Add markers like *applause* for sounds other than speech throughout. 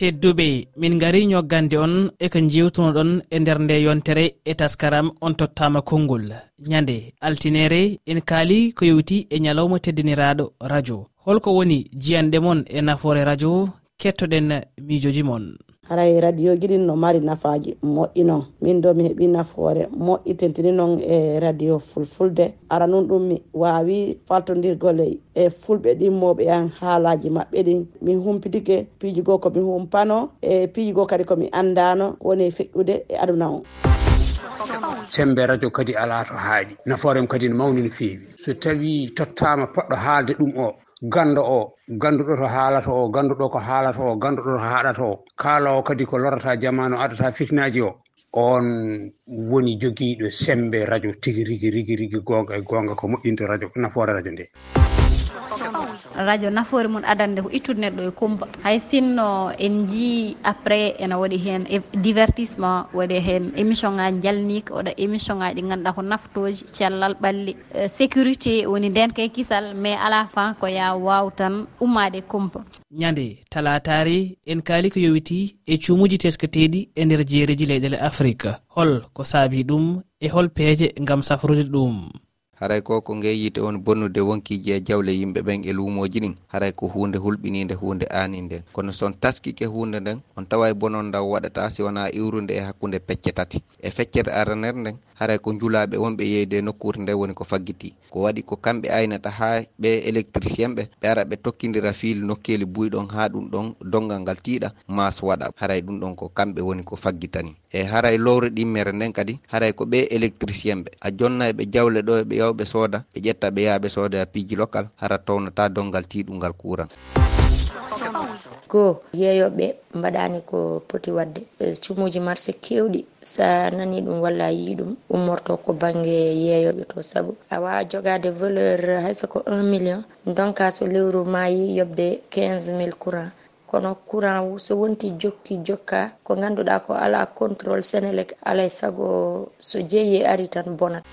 tedduɓe min gari ñoggande on eko jewtunoɗon e nder nde yontere e taskaram on tottama konngol. Ñande altinere en kaali ko yewti e ñalawma teddiniraɗo radio. Holko woni jiyanɗe mon e nafoore radio kettoɗen miijoji mon. haray radio ji ɗin no mari nafaji moƴƴi noon min do mi heeɓi nafoore moƴƴi tentini noon e radio fulfulde. Ara noon ɗum mi wawi faltodirgole e fulɓe ɗimmoɓe an haalaji maɓɓe ɗin. Min humpitike piiji goo komi humpano e piiji goo kadi komi andano woni feƴƴude e aduna o. Sembe radio kadi ala to haaɗi. Nafoorem kadi ne mawni no feewi. So tawi tottama poɗɗo haalde ɗum o gando o ganduɗo to haalata o ganduɗo ko haalata o ganduɗo to haɗata o. Kaalowo kadi ko lorata jamanu adata fitnaji o on woni jogiiɗo sembe radio tigi rigi rigi rigi gonga e gonga ko moƴƴinte radio nafoore radio nde. radio nafoore mum adande ko ittude neɗɗo e kumba. Hay sinno en jii après ene waɗi hen e divertissement waɗi hen émission ngaji jalnika waɗa émission ngaji ɗi ganduɗa ko naftoji cellal ɓalli eh, sécurité woni ndenka e kisal mais ala fin ko ya waw tan ummade e kumpa ñande talatare en kaali ko yowiti e cuumuji tesketeɗi e nder jeereji leyɗele afrique hol ko saabi ɗum e hol peeje gam safrude ɗum. haray ko ko ngeyite on bonnude wonkiji e jawle yimɓe ɓen e luumoji ɗin haray ko hunde hulɓinide hunde aani nden kono son taskike hunde nden on tawa e bonon ndaw waɗata si wona iwrude e hakkude pecce tati. E feccere aranere nden haray ko julaɓe wonɓe yeyde e nokkure nde woni ko faggiti. Ko waɗi ko kamɓe aynata ha ɓe électricien ɓe ɓe ara ɓe tokkidira fiil nokkeli buyɗon ha ɗum ɗon dongal ngal tiiɗa mas waɗa. Haray ɗum ɗon ko kamɓe woni ko faggitani. e haray lowre ɗimmere nden kadi haray ko ɓe électricien ɓe. A jonna ɓe jawle ɗo e ɓe yawɓe sooda ɓe ƴetta ɓe yaha ɓe sooda e piiji local hara townata dongal tiiɗungal courant goo yeeyoɓe mbaɗani ko poti wadde cumuji marché kewɗi sa nani ɗum walla a yii ɗum ummorto ko banggue yeeyoɓe to saabu a wawa jogade valeur hayso ko un million donc so lewru ma yi yobde 15 mille courant. kono courant so wonti jokki jokka ko ganduɗa ko ala contrôle sénélec alay saago so jeeyi e ari tan bonat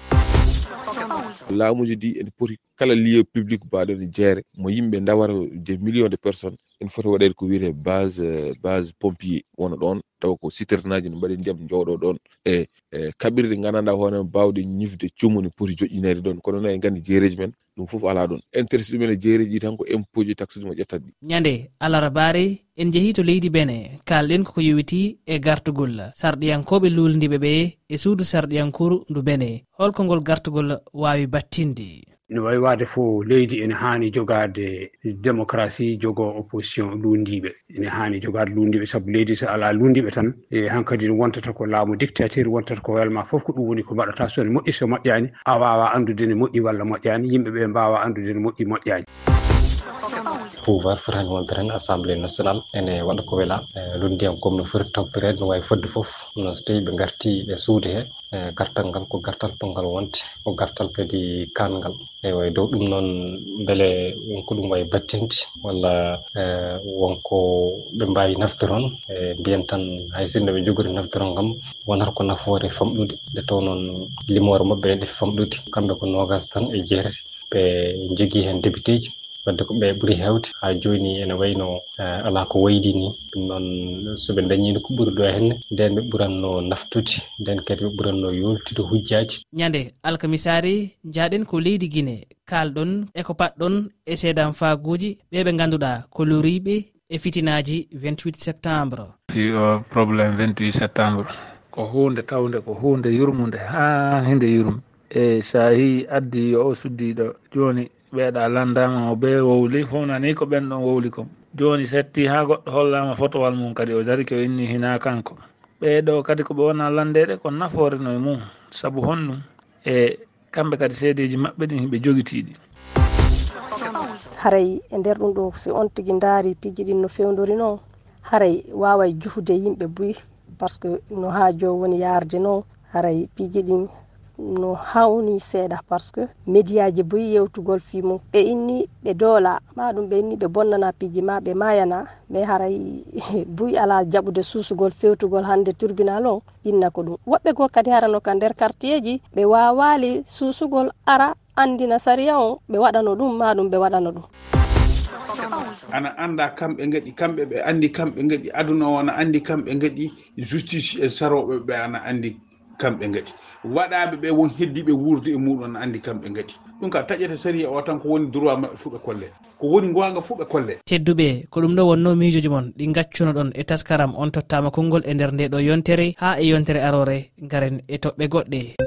laamuji ɗi ene poti kala lieu public mbaɗo ne jeere. Mo yimɓe dawara des millions de personnes. Ene foti waɗede ko wiyete base base pompier wona ɗon taw ko citernaji ne mbaɗi ndiyam jowɗo ɗon e, e kaɓirɗe gandanɗa hoore bawɗe ñifde cumu ne poti joƴƴinede ɗon kono noon e gandi jeereji men ɗum foof ala ɗon intéressé ɗumen e jeereji ɗi tan ko impôt ji taxe ɗum o ƴettat ɗi. Ñande alarabare en jeehi to leydi bene kalɗen koko yowiti e gartugol. Sarɗiyankoɓe luldiɓe ɓe e suudu sarɗiyankoru ndu bene holko ngol gartugol wa wawi battinde? Ina wawi wade fo leydi ene hani jogade démocratie jogo opposition lundiɓe ene hani jogade lundiɓe saabu leydi so ala lundiɓe tan e hankkadi wontata ko laamu dictature wontata ko welma foof ko ɗum woni ko mbaɗata. So ne moƴƴi so moƴƴani a wawa andude ne moƴƴi walla moƴƴani yimɓeɓe mbawa andude ne moƴƴi moƴƴani pouvoir fotani wonde tan assemblé national ene waɗa ko wela e lundiyam comme no foti tawtorede no wawi fodde foof. No so tawi ɓe garti ɓe suude he e gartal ngal ko gartal pongal wonte ko gartal kadi kanngal eyo e dow ɗum noon beele wonko ɗum wawi battinde walla e, wonko ɓe mbawi naftoron e mbiyen tan hay sinno ɓe jogori naftoron kam wonata ko nafoore famɗude. Nde taw noon limore mabɓe ne ɗefi famɗude. Kamɓe ko nogas tan e jeetati ɓe jogui hen député ji wadde ko ɓe ɓuri hewde ha joni ene wayno eh, ala ko waydi ni ɗum noon soɓe dañino ko ɓuri ɗo e henne nden ɓe ɓuranno naftude nden kadi ɓe ɓuranno yoltude hujjaji ñande alkamisari jaɗen ko leydi guine kalɗon eko patɗon e seedan faguji ɓe ɓe ganduɗa ko loriɓe e fitinaji 28 septembre. Fi o probléme 28 septembre. Ko hunde tawde ko hunde yurmude ha hinde yurmu. E sa yi addi yo o suddiɗo joni ɓeeɗa landama o ɓe wowli fof nani ko ɓen ɗon wowli kom joni setti ha goɗɗo hollama fotowal mum kadi o dari ko inni hina kanko. Ɓeeɗo kadi koɓe wona landeɗe ko nafoore no e mum saabu honɗum e kamɓe kadi seedeji maɓɓe ɗin ɓe jogitiɗi haray e nder ɗum ɗo si on tigui daari piiji ɗin no fewdori no haray wawa juhude yimɓe buy par ce que no ha jo woni yarde no haray piiji ɗin no hawni seeɗa par ce que média ji boyi yewtugol fi mum ɓe inni ɓe doola ma ɗum ɓe inni ɓe bonnana piiji ma ɓe mayana mais haray *laughs* boyi ala jaɓude suusugol fewtugol hande turbinal on inna ko ɗum. Woɓɓe go kadi harano ka nder quartier ji ɓe wawali suusugol ara andina saria on ɓe waɗano ɗum ma ɗum ɓe waɗano ɗum. Ana anda kamɓe gaɗi kamɓe ɓe andi kamɓe gaɗi aduna o ana andi kamɓe gaɗi justice e saroɓe ɓe ana andi kamɓe gati waɗaɓe ɓe won heddiɓe wurde e muɗum ne andi kamɓe gati ɗum ka taƴete saria o tan ko woni droit maɓɓe fuu ɓe kolle. Ko woni gonga fuu ɓe kolle. Tedduɓe ko ɗum ɗo wonno miijoji moon ɗi gaccuno ɗon e taskaram on tottama konngol e nder nde ɗo yontere ha e yontere arore garen e toɓɓe goɗɗe.